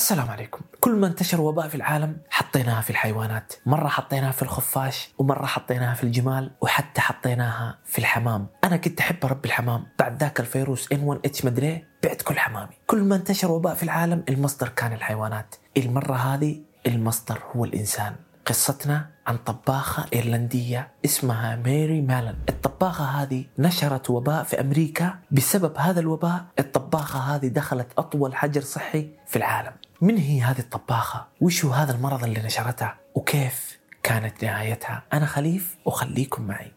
السلام عليكم. كل ما انتشر وباء في العالم حطيناها في الحيوانات. مرة حطيناها في الخفاش ومرة حطيناها في الجمال وحتى حطيناها في الحمام. أنا كنت أحب أربي الحمام. بعد ذاك الفيروس N1H مدري بعت كل حمامي. كل ما انتشر وباء في العالم المصدر كان الحيوانات. المرة هذه المصدر هو الإنسان. قصتنا عن طباخة إيرلندية اسمها ميري مالن الطباخة هذه نشرت وباء في أمريكا بسبب هذا الوباء الطباخة هذه دخلت أطول حجر صحي في العالم من هي هذه الطباخة؟ وش هو هذا المرض اللي نشرته؟ وكيف كانت نهايتها؟ أنا خليف وخليكم معي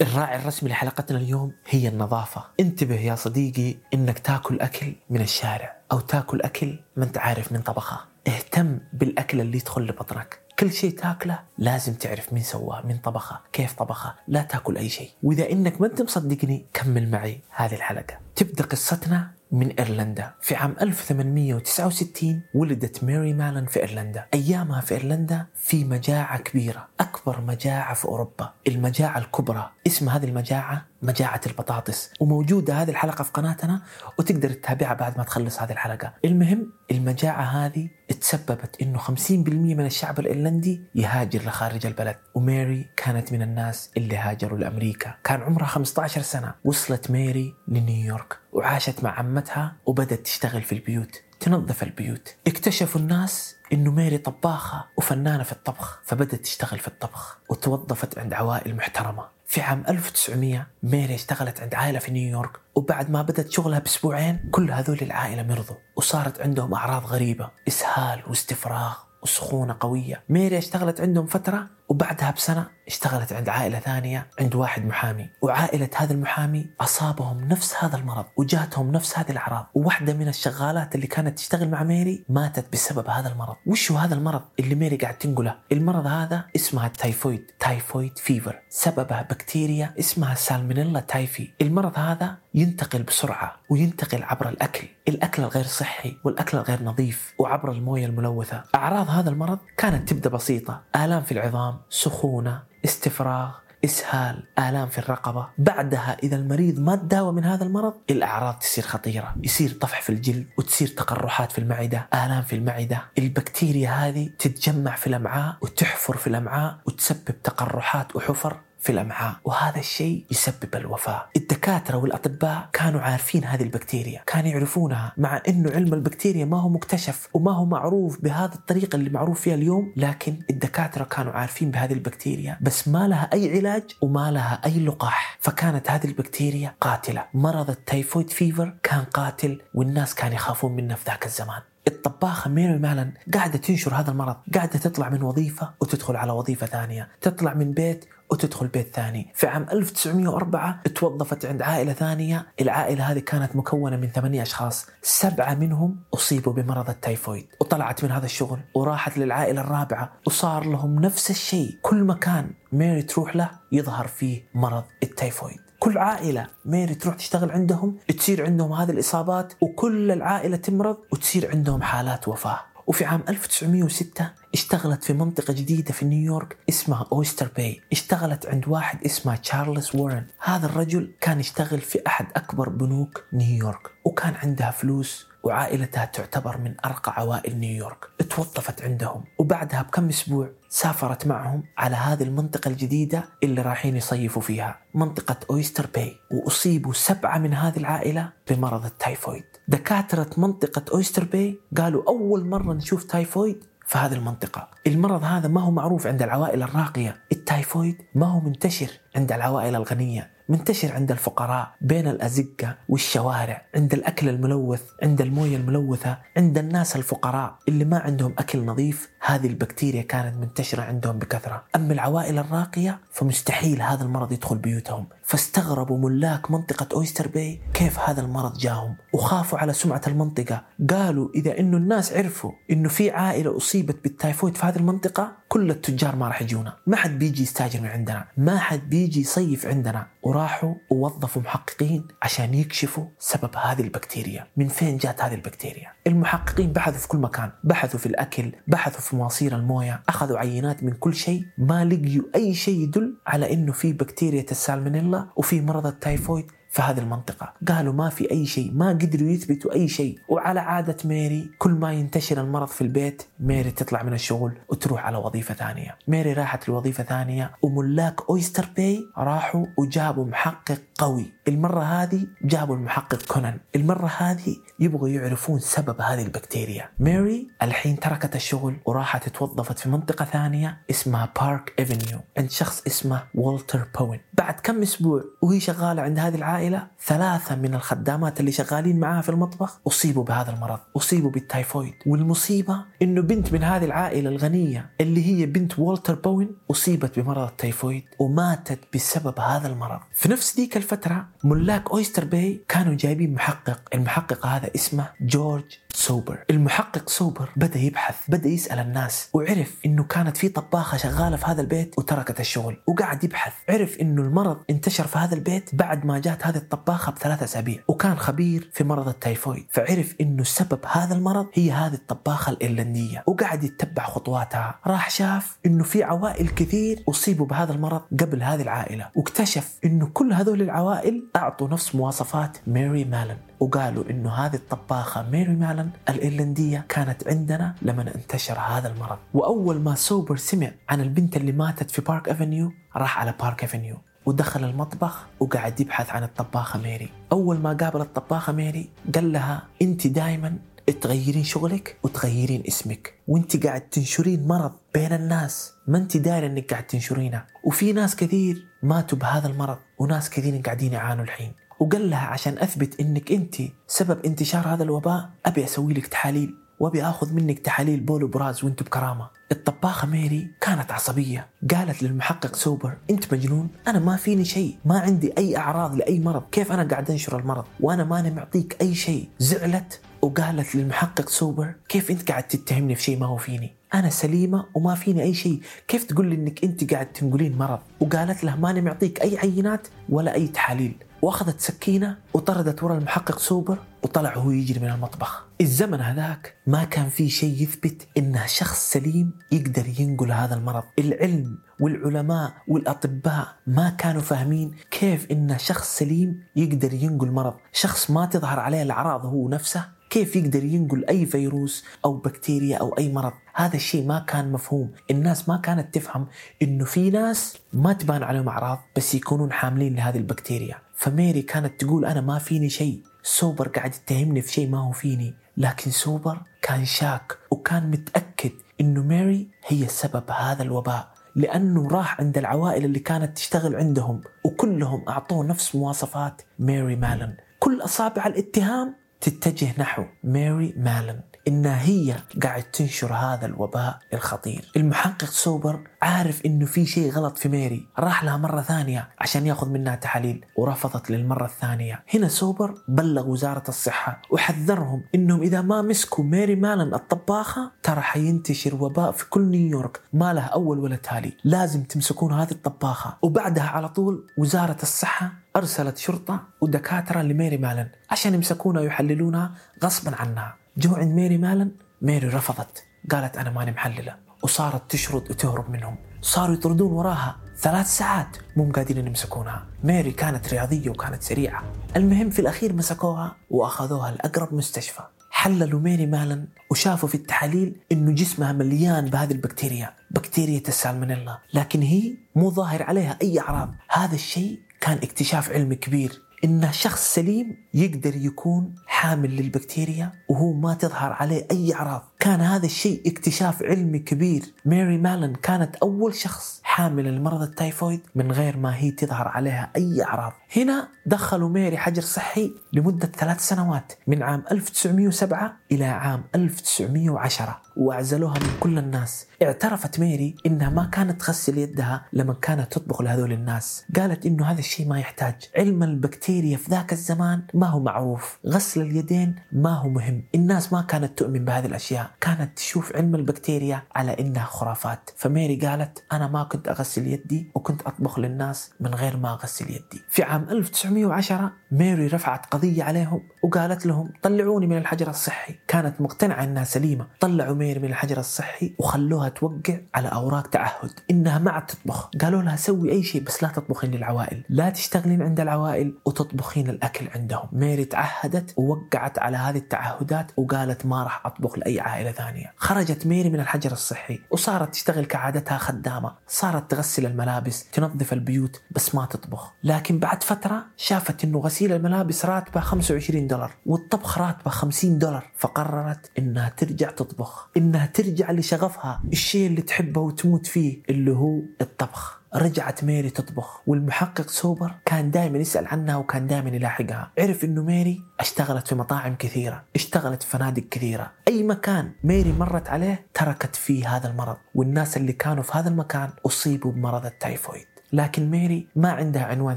الراعي الرسمي لحلقتنا اليوم هي النظافة. انتبه يا صديقي إنك تاكل أكل من الشارع أو تاكل أكل ما أنت عارف من طبخه. اهتم بالأكل اللي يدخل لبطنك. كل شيء تاكله لازم تعرف مين سواه مين طبخه كيف طبخه لا تاكل أي شيء. وإذا إنك ما أنت مصدقني كمل معي هذه الحلقة. تبدأ قصتنا من إيرلندا. في عام 1869 ولدت ماري مالن في إيرلندا. أيامها في إيرلندا في مجاعة كبيرة أكبر مجاعة في أوروبا. المجاعة الكبرى. اسم هذه المجاعة مجاعة البطاطس. وموجودة هذه الحلقة في قناتنا وتقدر تتابعها بعد ما تخلص هذه الحلقة. المهم المجاعة هذه تسببت إنه 50% من الشعب الإيرلندي يهاجر لخارج البلد. وميري كانت من الناس اللي هاجروا لأمريكا. كان عمرها 15 سنة. وصلت ميري لنيويورك. وعاشت مع عمتها وبدت تشتغل في البيوت تنظف البيوت. اكتشفوا الناس إنه ميري طباخة وفنانة في الطبخ فبدت تشتغل في الطبخ وتوظفت عند عوائل محترمة. في عام 1900 ميري اشتغلت عند عائلة في نيويورك وبعد ما بدأت شغلها بأسبوعين كل هذول العائلة مرضوا وصارت عندهم أعراض غريبة إسهال واستفراغ وسخونة قوية. ميري اشتغلت عندهم فترة وبعدها بسنة اشتغلت عند عائلة ثانية عند واحد محامي. وعائلة هذا المحامي أصابهم نفس هذا المرض وجاتهم نفس هذه الأعراض. وواحدة من الشغالات اللي كانت تشتغل مع ميري ماتت بسبب هذا المرض. وش هذا المرض اللي ميري قاعد تنقله؟ المرض هذا اسمها ال typhoid typhoid fever. سببها بكتيريا اسمها Salmonella typhi. المرض هذا ينتقل بسرعة وينتقل عبر الأكل. الأكل الغير صحي والأكل الغير نظيف وعبر الموية الملوثة. أعراض هذا المرض كانت تبدأ بسيطة. آلام في العظام سخونة استفراغ إسهال آلام في الرقبة. بعدها إذا المريض ما تداوى من هذا المرض الأعراض تصير خطيرة. يصير طفح في الجلد وتصير تقرحات في المعدة آلام في المعدة. البكتيريا هذه تتجمع في الأمعاء وتحفر في الأمعاء وتسبب تقرحات وحفر. في الأمعاء. وهذا الشيء يسبب الوفاة. الدكاترة والأطباء كانوا عارفين هذه البكتيريا. كانوا يعرفونها مع إنه علم البكتيريا ما هو مكتشف وما هو معروف بهذا الطريقة اللي معروف فيها اليوم لكن الدكاترة كانوا عارفين بهذه البكتيريا. بس ما لها أي علاج وما لها أي لقاح. فكانت هذه البكتيريا قاتلة. مرض ال typhoid fever كان قاتل والناس كانوا يخافون منه في ذاك الزمان. الطباخة ميري مالن قاعدة تنشر هذا المرض. قاعدة تطلع من وظيفة وتدخل على وظيفة ثانية. تطلع من بيت وتدخل بيت ثاني. في عام 1904 توظفت عند عائلة ثانية. العائلة هذه كانت مكونة من ثمانية أشخاص. سبعة منهم أصيبوا بمرض التايفويد. وطلعت من هذا الشغل وراحت للعائلة الرابعة وصار لهم نفس الشيء. كل مكان ميري تروح له يظهر فيه مرض التايفويد. كل عائلة ميري تروح تشتغل عندهم تصير عندهم هذه الإصابات وكل العائلة تمرض وتصير عندهم حالات وفاة. وفي عام 1906 اشتغلت في منطقة جديدة في نيويورك اسمها أويستر باي. اشتغلت عند واحد اسمه تشارلز وورن هذا الرجل كان يشتغل في أحد أكبر بنوك نيويورك وكان عندها فلوس وعائلتها تعتبر من أرقى عوائل نيويورك. توظفت عندهم وبعدها بكم أسبوع سافرت معهم على هذه المنطقة الجديدة اللي رايحين يصيفوا فيها منطقة أويستر باي. وأصيبوا سبعة من هذه العائلة بمرض التايفويد. دكاترة منطقة أويستر باي قالوا أول مرة نشوف تايفويد في هذه المنطقة. المرض هذا ما هو معروف عند العوائل الراقية. التايفويد ما هو منتشر عند العوائل الغنية منتشر عند الفقراء بين الأزقة والشوارع عند الأكل الملوث عند الموية الملوثة عند الناس الفقراء اللي ما عندهم أكل نظيف هذه البكتيريا كانت منتشرة عندهم بكثرة. أما العوائل الراقية فمستحيل هذا المرض يدخل بيوتهم. فاستغربوا ملاك منطقة أويستر باي كيف هذا المرض جاهم. وخافوا على سمعة المنطقة. قالوا إذا إنه الناس عرفوا إنه في عائلة أصيبت بالتايفويد في هذه المنطقة كل التجار ما راح يجونا. ما حد بيجي يستاجر من عندنا. ما حد بيجي يصيف عندنا. وراحوا ووظفوا محققين عشان يكشفوا سبب هذه البكتيريا. من فين جات هذه البكتيريا؟ المحققين بحثوا في كل مكان. بحثوا في الأكل بحثوا في مواصير الموية أخذوا عينات من كل شيء. ما لقيوا أي شيء يدل على إنه في بكتيريا السالمونيلا وفي مرض التايفويد في هذه المنطقة. قالوا ما في أي شيء ما قدروا يثبتوا أي شيء. وعلى عادة ميري كل ما ينتشر المرض في البيت ميري تطلع من الشغل وتروح على وظيفة ثانية. ميري راحت لوظيفة ثانية وملاك أويستر باي راحوا وجابوا محقق قوي. المرة هذه جابوا المحقق كونان. المرة هذه يبغوا يعرفون سبب هذه البكتيريا. ميري الحين تركت الشغل وراحت توظفت في منطقة ثانية اسمها بارك افنيو عند شخص اسمه والتر بوين. بعد كم أسبوع وهي شغالة عند هذه العائلة ثلاثة من الخدامات اللي شغالين معاها في المطبخ أصيبوا بهذا المرض أصيبوا بالتايفويد. والمصيبة إنه بنت من هذه العائلة الغنية اللي هي بنت والتر بوين أصيبت بمرض التايفويد وماتت بسبب هذا المرض. في نفس ذيك الفترة ملاك أويستر باي كانوا جايبين محقق المحقق هذا اسمه جورج سوبر المحقق سوبر بدأ يبحث بدأ يسأل الناس وعرف إنه كانت في طباخة شغالة في هذا البيت وتركت الشغل وقعد يبحث. عرف إنه المرض انتشر في هذا البيت بعد ما جات هذه الطباخة بثلاثة أسابيع وكان خبير في مرض التايفويد. فعرف إنه سبب هذا المرض هي هذه الطباخة الايرلندية وقعد يتبع خطواتها. راح شاف إنه في عوائل كثير أصيبوا بهذا المرض قبل هذه العائلة واكتشف إنه كل هذول العوائل أعطوا نفس مواصفات ماري مالن. وقالوا إنه هذه الطباخة ميري مالن الإيرلندية كانت عندنا لما انتشر هذا المرض. وأول ما سوبر سمع عن البنت اللي ماتت في بارك أفنيو راح على بارك أفنيو ودخل المطبخ وقعد يبحث عن الطباخة ميري. أول ما قابل الطباخة ميري قال لها أنت دائما تغيرين شغلك وتغيرين اسمك وأنت قاعد تنشرين مرض بين الناس. ما أنت دارية إنك قاعد تنشرينه. وفي ناس كثير ماتوا بهذا المرض وناس كثير قاعدين يعانوا الحين. وقال لها عشان أثبت إنك أنت سبب انتشار هذا الوباء أبي أسوي لك تحاليل وأبي آخذ منك تحاليل بول وبراز وانت بكرامة. الطباخة ميري كانت عصبية قالت للمحقق سوبر أنت مجنون أنا ما فيني شيء ما عندي أي أعراض لأي مرض كيف أنا قاعد أنشر المرض؟ وأنا ماني معطيك أي شيء. زعلت وقالت للمحقق سوبر كيف أنت قاعد تتهمني في شيء ما هو فيني؟ أنا سليمة وما فيني أي شيء كيف تقول لي إنك أنت قاعد تنقلين مرض؟ وقالت له ماني معطيك أي عينات ولا أي تحاليل. وأخذت سكينة وطردت ورا المحقق سوبر وطلع وهو يجري من المطبخ. الزمن هذاك ما كان في شيء يثبت إنه شخص سليم يقدر ينقل هذا المرض. العلم والعلماء والأطباء ما كانوا فاهمين كيف ان شخص سليم يقدر ينقل مرض. شخص ما تظهر عليه الأعراض هو نفسه. كيف يقدر ينقل أي فيروس أو بكتيريا أو أي مرض؟ هذا الشيء ما كان مفهوم. الناس ما كانت تفهم إنه في ناس ما تبان عليهم أعراض بس يكونون حاملين لهذه البكتيريا. فميري كانت تقول أنا ما فيني شيء. سوبر قاعد يتهمني في شيء ما هو فيني. لكن سوبر كان شاك وكان متأكد إنه ميري هي سبب هذا الوباء. لأنه راح عند العوائل اللي كانت تشتغل عندهم وكلهم أعطوه نفس مواصفات ميري مالن. كل أصابع الاتهام تتجه نحو ماري مالن. انها هي قاعد تنشر هذا الوباء الخطير. المحقق سوبر عارف إنه في شيء غلط في ميري. راح لها مرة ثانية عشان ياخذ منها تحاليل ورفضت للمرة الثانية. هنا سوبر بلغ وزارة الصحة وحذرهم إنهم إذا ما مسكوا ميري مالن الطباخة ترى حينتشر وباء في كل نيويورك. ما له أول ولا تالي. لازم تمسكون هذه الطباخة. وبعدها على طول وزارة الصحة أرسلت شرطة ودكاترة لميري مالن عشان يمسكونها ويحللونها غصبا عنها. جو عند ميري مالن ميري رفضت. قالت أنا ماني محللة. وصارت تشرد وتهرب منهم. صاروا يطردون وراها ثلاث ساعات. مو قادرين يمسكونها. ميري كانت رياضية وكانت سريعة. المهم في الأخير مسكوها وأخذوها لأقرب مستشفى. حللوا ميري مالن وشافوا في التحاليل إنه جسمها مليان بهذه البكتيريا. بكتيريا السالمونيلا لكن هي مو ظاهر عليها أي أعراض. هذا الشيء كان اكتشاف علمي كبير. ان شخص سليم يقدر يكون حامل للبكتيريا وهو ما تظهر عليه أي أعراض. كان هذا الشيء اكتشاف علمي كبير. ماري مالن كانت أول شخص حامل لمرض التايفويد من غير ما هي تظهر عليها أي أعراض. هنا دخلوا ميري حجر صحي لمدة ثلاث سنوات من عام 1907 إلى عام 1910 وأعزلوها من كل الناس. اعترفت ميري إنها ما كانت تغسل يدها لما كانت تطبخ لهذول الناس. قالت إنه هذا الشيء ما يحتاج. علم البكتيريا في ذاك الزمان ما هو معروف. غسل اليدين ما هو مهم. الناس ما كانت تؤمن بهذه الأشياء. كانت تشوف علم البكتيريا على إنها خرافات. فميري قالت أنا ما كنت أغسل يدي وكنت أطبخ للناس من غير ما أغسل يدي. في عام 1910 ميري رفعت قضية عليهم وقالت لهم طلعوني من الحجر الصحي. كانت مقتنعة أنها سليمة. طلعوا ميري من الحجر الصحي وخلوها توقع على أوراق تعهد. إنها ما عاد تطبخ. قالوا لها سوي أي شيء بس لا تطبخين للعوائل. لا تشتغلين عند العوائل وتطبخين الأكل عندهم. ميري تعهدت ووقعت على هذه التعهدات وقالت ما راح أطبخ لأي عائلة ثانية. خرجت ميري من الحجر الصحي وصارت تشتغل كعادتها خدامة. صارت تغسل الملابس تنظف البيوت بس ما تطبخ. لكن بعد فترة شافت أنه غسيل الملابس راتبه 25 دولار والطبخ راتبه 50 دولار فقررت إنها ترجع تطبخ إنها ترجع لشغفها الشيء اللي تحبه وتموت فيه اللي هو الطبخ. رجعت ميري تطبخ والمحقق سوبر كان دائما يسأل عنها وكان دائما يلاحقها. عرف إنه ميري اشتغلت في مطاعم كثيرة اشتغلت في فنادق كثيرة. أي مكان ميري مرت عليه تركت فيه هذا المرض والناس اللي كانوا في هذا المكان أصيبوا بمرض التايفويد. لكن ميري ما عندها عنوان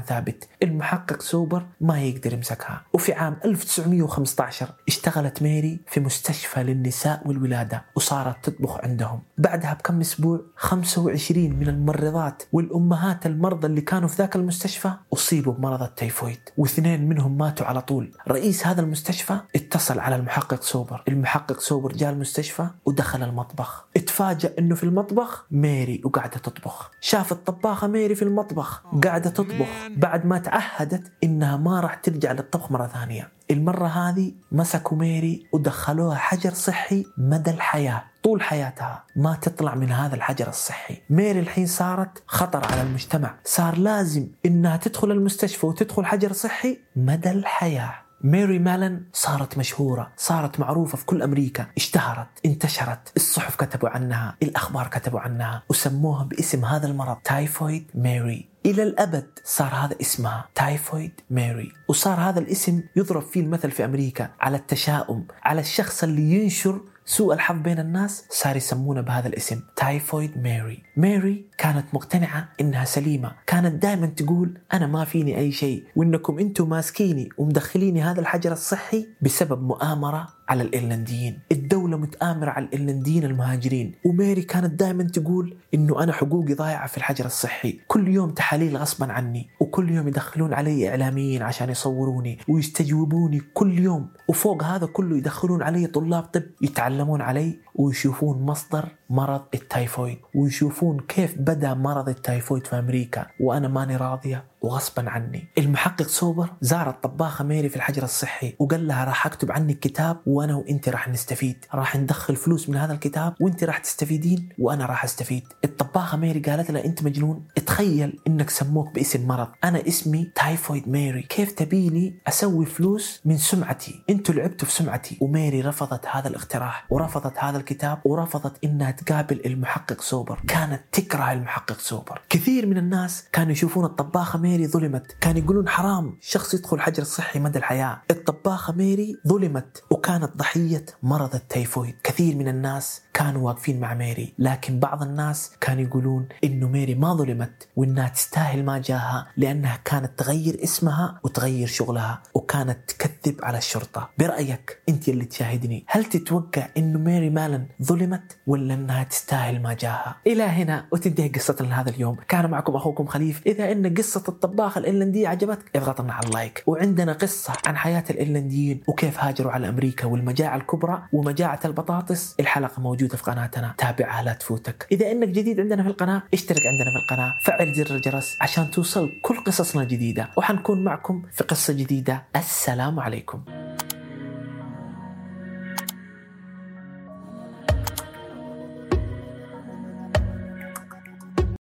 ثابت. المحقق سوبر ما يقدر يمسكها. وفي عام 1915 اشتغلت ميري في مستشفى للنساء والولادة وصارت تطبخ عندهم. بعدها بكم أسبوع 25 من الممرضات والأمهات المرضى اللي كانوا في ذاك المستشفى أصيبوا بمرض التيفويد واثنين منهم ماتوا على طول. رئيس هذا المستشفى اتصل على المحقق سوبر. المحقق سوبر جاء المستشفى ودخل المطبخ. اتفاجأ إنه في المطبخ ميري وقاعدة تطبخ. شاف الطباخة ميري في المطبخ قاعدة تطبخ. بعد ما تعهدت إنها ما راح ترجع للطبخ مرة ثانية. المرة هذه مسكوا ميري ودخلوها حجر صحي مدى الحياة طول حياتها ما تطلع من هذا الحجر الصحي. ميري الحين صارت خطر على المجتمع. صار لازم إنها تدخل المستشفى وتدخل حجر صحي مدى الحياة. ميري مالن صارت مشهورة صارت معروفة في كل أمريكا. اشتهرت انتشرت. الصحف كتبوا عنها الأخبار كتبوا عنها. وسموها باسم هذا المرض تايفويد ميري. إلى الأبد صار هذا اسمها تايفويد ميري. وصار هذا الاسم يضرب فيه المثل في أمريكا على التشاؤم على الشخص اللي ينشر سوء الحظ بين الناس صار يسمونه بهذا الاسم تايفويد ميري ميري كانت مقتنعة إنها سليمة. كانت دائما تقول أنا ما فيني أي شيء. وإنكم أنتم ماسكيني ومدخليني هذا الحجر الصحي بسبب مؤامرة على الإيرلنديين. الدولة متآمرة على الإيرلنديين المهاجرين. وميري كانت دائما تقول إنه أنا حقوقي ضايعة في الحجر الصحي. كل يوم تحاليل غصبا عني وكل يوم يدخلون علي إعلاميين عشان يصوروني ويستجوبوني كل يوم. وفوق هذا كله يدخلون علي طلاب طب يتعلمون علي ويشوفون مصدر مرض التايفويد ويشوفون كيف بدأ مرض التايفويد في أمريكا وأنا ماني راضية وغصبا عني. المحقق سوبر زار الطباخة ميري في الحجر الصحي وقال لها راح أكتب عنك كتاب وأنا وانت راح نستفيد. راح ندخل فلوس من هذا الكتاب وانت راح تستفيدين وأنا راح أستفيد. الطباخة ميري قالت لها أنت مجنون تخيل إنك سموك باسم مرض. أنا اسمي تايفويد ميري. كيف تبيني أسوي فلوس من سمعتي؟ أنتوا لعبتوا في سمعتي. وميري رفضت هذا الاقتراح ورفضت هذا الكتاب ورفضت إنها تقابل المحقق سوبر. كانت تكره المحقق سوبر. كثير من الناس كانوا يشوفون الطباخة ميري ظلمت. كانوا يقولون حرام شخص يدخل حجر الصحي مدى الحياة. الطباخة ميري ظلمت وكانت ضحية مرض التيفويد. كثير من الناس كانوا واقفين مع ميري. لكن بعض الناس كانوا يقولون إنه ميري ما ظلمت وإنها تستاهل ما جاها لأنها كانت تغير اسمها وتغير شغلها وكانت تكذب على الشرطة. برأيك أنت اللي تشاهدني هل تتوقع إنه ميري انظلمت ولا إنها تستاهل ما جاها؟ إلى هنا وتنتهي قصتنا لهذا اليوم. كان معكم أخوكم خليف. إذا إن قصة الطباخة الايرلندية عجبتك اضغط لنا على ال like. وعندنا قصة عن حياة الايرلنديين وكيف هاجروا على أمريكا والمجاعة الكبرى ومجاعة البطاطس. الحلقة موجودة في قناتنا. تابعها لا تفوتك. إذا إنك جديد عندنا في القناة اشترك عندنا في القناة. فعل زر الجرس عشان توصل كل قصصنا الجديدة. وحنكون معكم في قصة جديدة. السلام عليكم.